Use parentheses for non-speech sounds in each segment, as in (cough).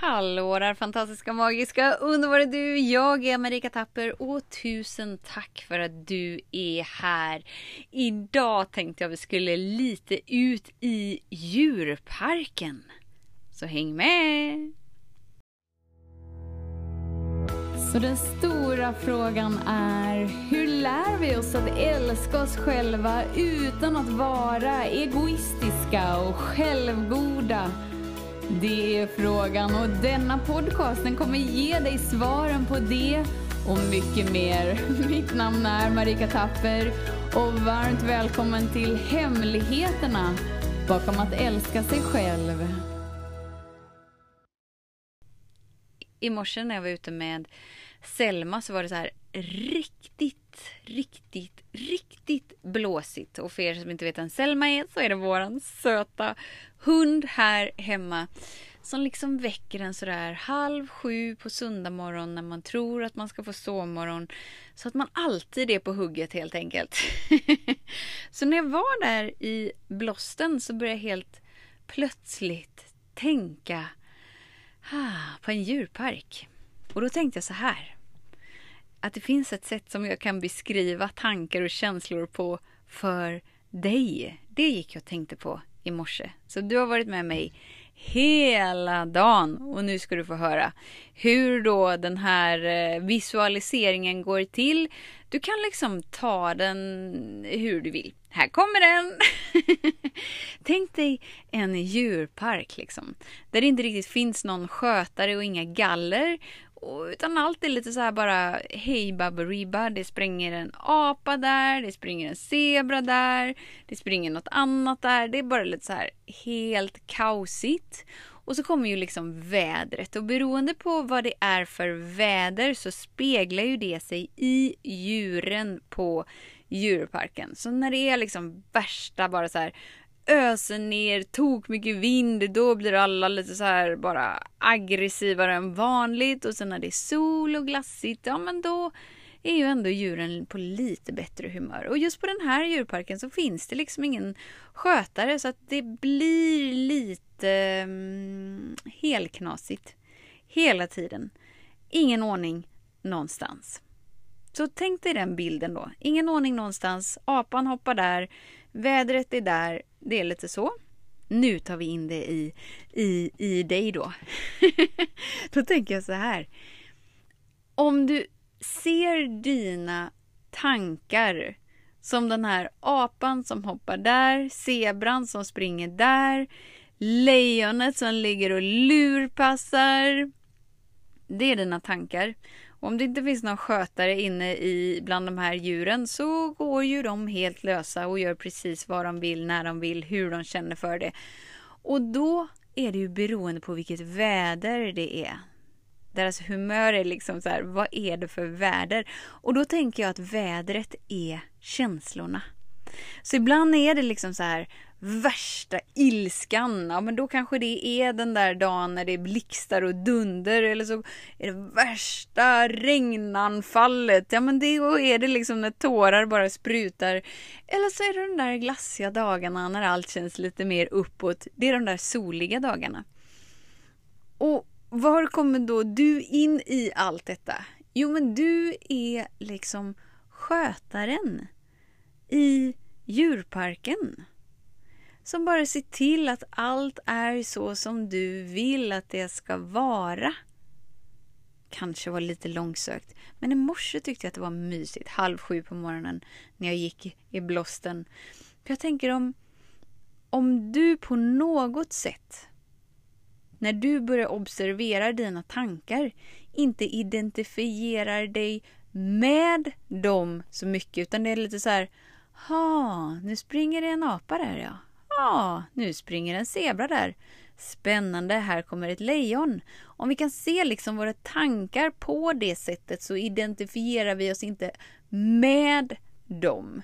Hallå där fantastiska, magiska, underbara du! Jag är Marika Tapper och tusen tack för att du är här. Idag tänkte jag vi skulle lite ut i djurparken. Så häng med! Så den stora frågan är, hur lär vi oss att älska oss själva utan att vara egoistiska och självgoda? Det är frågan och denna podcasten kommer ge dig svaren på det och mycket mer. (laughs) Mitt namn är Marika Tapper och varmt välkommen till Hemligheterna bakom att älska sig själv. I morse när jag var ute med Selma så var det så här riktigt, riktigt, riktigt blåsigt. Och för er som inte vet vem Selma är så är det våran söta hund här hemma. Som liksom väcker en sådär halv sju på söndag morgon när man tror att man ska få sovmorgon. Så att man alltid är på hugget helt enkelt. (laughs) så när jag var där i blåsten så började jag helt plötsligt tänka ah, på en djurpark. Och då tänkte jag så här. Att det finns ett sätt som jag kan beskriva tankar och känslor på för dig. Det gick jag och tänkte på i morse. Så du har varit med mig hela dagen och nu ska du få höra hur då den här eh, visualiseringen går till. Du kan liksom ta den hur du vill. Här kommer den! (laughs) Tänk dig en djurpark liksom. Där det inte riktigt finns någon skötare och inga galler utan allt är lite så här bara hej baberiba. Det springer en apa där, det springer en zebra där, det springer något annat där. Det är bara lite så här helt kaosigt. Och så kommer ju liksom vädret och beroende på vad det är för väder så speglar ju det sig i djuren på djurparken. Så när det är liksom värsta bara så här öser ner, tok mycket vind, då blir alla lite så här bara aggressivare än vanligt och sen när det är sol och glassigt, ja men då är ju ändå djuren på lite bättre humör. Och just på den här djurparken så finns det liksom ingen skötare så att det blir lite mm, helknasigt hela tiden. Ingen ordning någonstans. Så tänk dig den bilden då. Ingen ordning någonstans. Apan hoppar där. Vädret är där. Det är lite så. Nu tar vi in det i, i, i dig då. (laughs) då tänker jag så här. Om du ser dina tankar som den här apan som hoppar där, zebran som springer där, lejonet som ligger och lurpassar. Det är dina tankar. Om det inte finns någon skötare inne i bland de här djuren så går ju de helt lösa och gör precis vad de vill, när de vill, hur de känner för det. Och då är det ju beroende på vilket väder det är. Deras humör är liksom så här, vad är det för väder? Och då tänker jag att vädret är känslorna. Så ibland är det liksom så här, värsta ilskan, ja men då kanske det är den där dagen när det blixtar och dunder eller så är det värsta regnanfallet. Ja men då är det liksom när tårar bara sprutar. Eller så är det de där glassiga dagarna när allt känns lite mer uppåt. Det är de där soliga dagarna. Och var kommer då du in i allt detta? Jo men du är liksom skötaren i djurparken som bara ser till att allt är så som du vill att det ska vara. Kanske var lite långsökt, men i morse tyckte jag att det var mysigt. Halv sju på morgonen när jag gick i blåsten. För jag tänker om, om du på något sätt, när du börjar observera dina tankar, inte identifierar dig med dem så mycket, utan det är lite så här, ha, nu springer det en apa där ja. Ja, nu springer en zebra där. Spännande, här kommer ett lejon. Om vi kan se liksom våra tankar på det sättet så identifierar vi oss inte med dem.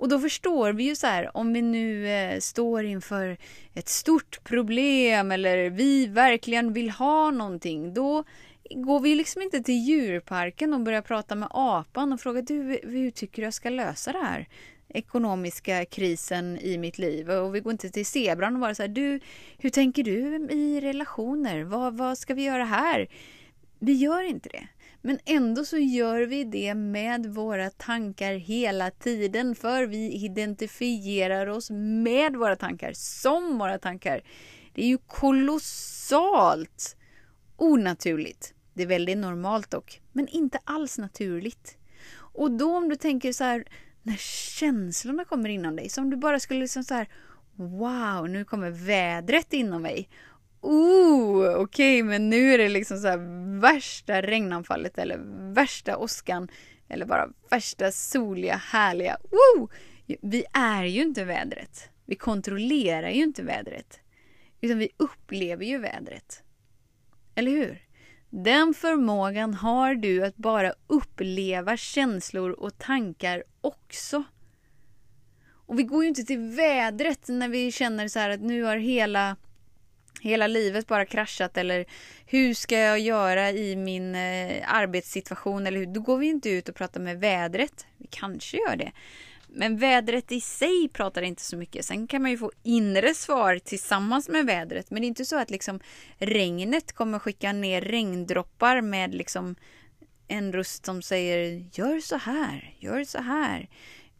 Och då förstår vi ju så här, om vi nu eh, står inför ett stort problem eller vi verkligen vill ha någonting, då går vi liksom inte till djurparken och börjar prata med apan och frågar du, hur tycker du jag ska lösa det här? Ekonomiska krisen i mitt liv och vi går inte till zebran och bara så här, du, hur tänker du i relationer? Vad, vad ska vi göra här? Vi gör inte det. Men ändå så gör vi det med våra tankar hela tiden för vi identifierar oss med våra tankar, som våra tankar. Det är ju kolossalt onaturligt. Det är väldigt normalt dock, men inte alls naturligt. Och då om du tänker så här, när känslorna kommer inom dig, som du bara skulle liksom så här, wow, nu kommer vädret inom mig. Oh, okej, okay, men nu är det liksom så här värsta regnanfallet eller värsta åskan eller bara värsta soliga, härliga, wow! Vi är ju inte vädret. Vi kontrollerar ju inte vädret. Utan vi upplever ju vädret. Eller hur? Den förmågan har du att bara uppleva känslor och tankar också. Och vi går ju inte till vädret när vi känner så här att nu har hela hela livet bara kraschat eller hur ska jag göra i min eh, arbetssituation eller hur? Då går vi inte ut och pratar med vädret. Vi kanske gör det. Men vädret i sig pratar inte så mycket. Sen kan man ju få inre svar tillsammans med vädret. Men det är inte så att liksom regnet kommer skicka ner regndroppar med liksom en röst som säger gör så här, gör så här.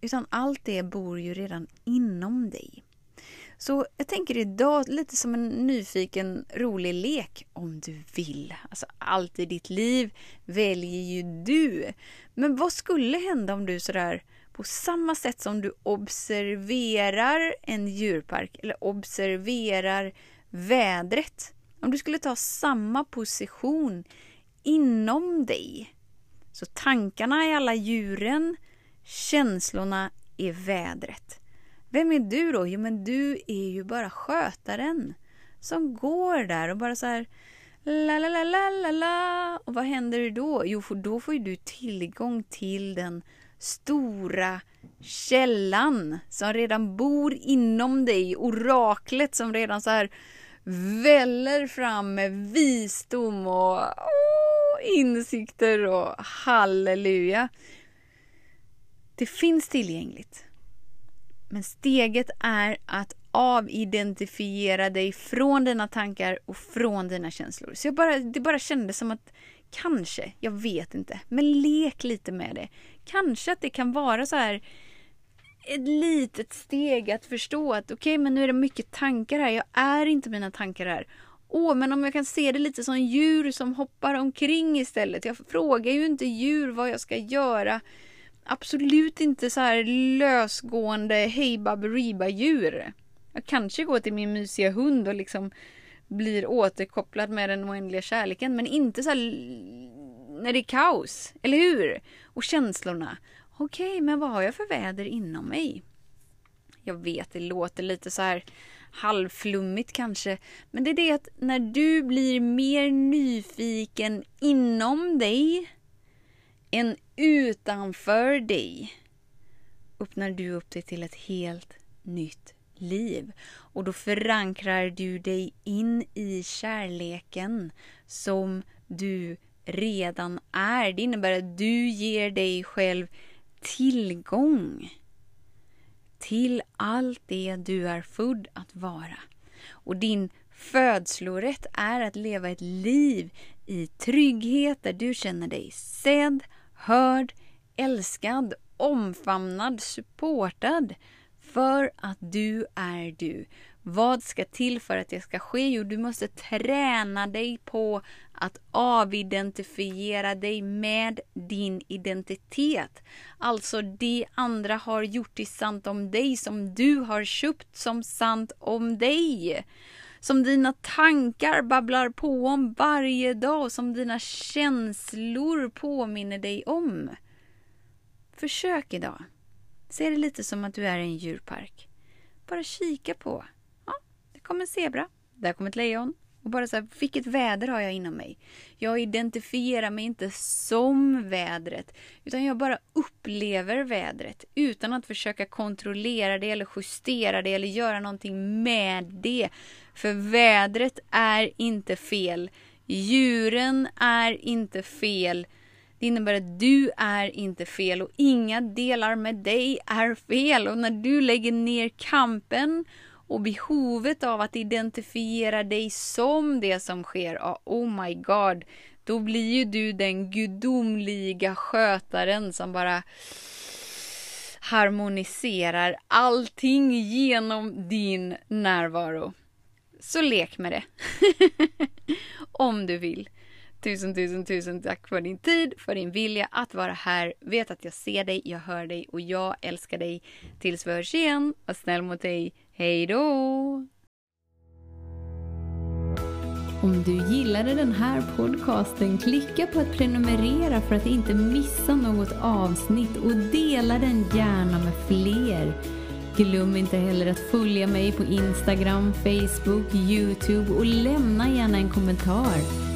Utan allt det bor ju redan inom dig. Så jag tänker idag lite som en nyfiken rolig lek om du vill. Alltså allt i ditt liv väljer ju du. Men vad skulle hända om du sådär på samma sätt som du observerar en djurpark eller observerar vädret. Om du skulle ta samma position inom dig. Så tankarna är alla djuren, känslorna är vädret. Vem är du då? Jo, men du är ju bara skötaren som går där och bara så här la la la la la la. Och vad händer då? Jo, för då får ju du tillgång till den stora källan som redan bor inom dig. Oraklet som redan så här väller fram med visdom och oh, insikter och halleluja. Det finns tillgängligt. Men steget är att avidentifiera dig från dina tankar och från dina känslor. Så jag bara, det bara kändes som att kanske, jag vet inte, men lek lite med det. Kanske att det kan vara så här ett litet steg att förstå att okej, okay, men nu är det mycket tankar här. Jag är inte mina tankar här. Åh, men om jag kan se det lite som djur som hoppar omkring istället. Jag frågar ju inte djur vad jag ska göra absolut inte så här lösgående hej baberiba djur. Jag kanske går till min mysiga hund och liksom blir återkopplad med den oändliga kärleken men inte så här när det är kaos, eller hur? Och känslorna. Okej, okay, men vad har jag för väder inom mig? Jag vet, det låter lite så här halvflummigt kanske. Men det är det att när du blir mer nyfiken inom dig än utanför dig öppnar du upp dig till ett helt nytt liv. Och då förankrar du dig in i kärleken som du redan är. Det innebär att du ger dig själv tillgång till allt det du är född att vara. Och din födslorätt är att leva ett liv i trygghet där du känner dig sedd, hörd, älskad, omfamnad, supportad. För att du är du. Vad ska till för att det ska ske? Jo, du måste träna dig på att avidentifiera dig med din identitet. Alltså det andra har gjort till sant om dig som du har köpt som sant om dig som dina tankar babblar på om varje dag, och som dina känslor påminner dig om. Försök idag. Se det lite som att du är i en djurpark. Bara kika på. Ja, det kommer en zebra. Där kommer ett lejon. Och bara så här, vilket väder har jag inom mig? Jag identifierar mig inte som vädret, utan jag bara upplever vädret utan att försöka kontrollera det eller justera det eller göra någonting med det. För vädret är inte fel. Djuren är inte fel. Det innebär att du är inte fel och inga delar med dig är fel. Och när du lägger ner kampen och behovet av att identifiera dig som det som sker, oh my god, då blir ju du den gudomliga skötaren som bara harmoniserar allting genom din närvaro. Så lek med det. (laughs) Om du vill. Tusen, tusen, tusen tack för din tid, för din vilja att vara här. Vet att jag ser dig, jag hör dig och jag älskar dig. Tills vi hörs igen, var snäll mot dig. Hej då! Om du gillade den här podcasten, klicka på att prenumerera för att inte missa något avsnitt och dela den gärna med fler. Glöm inte heller att följa mig på Instagram, Facebook, Youtube och lämna gärna en kommentar.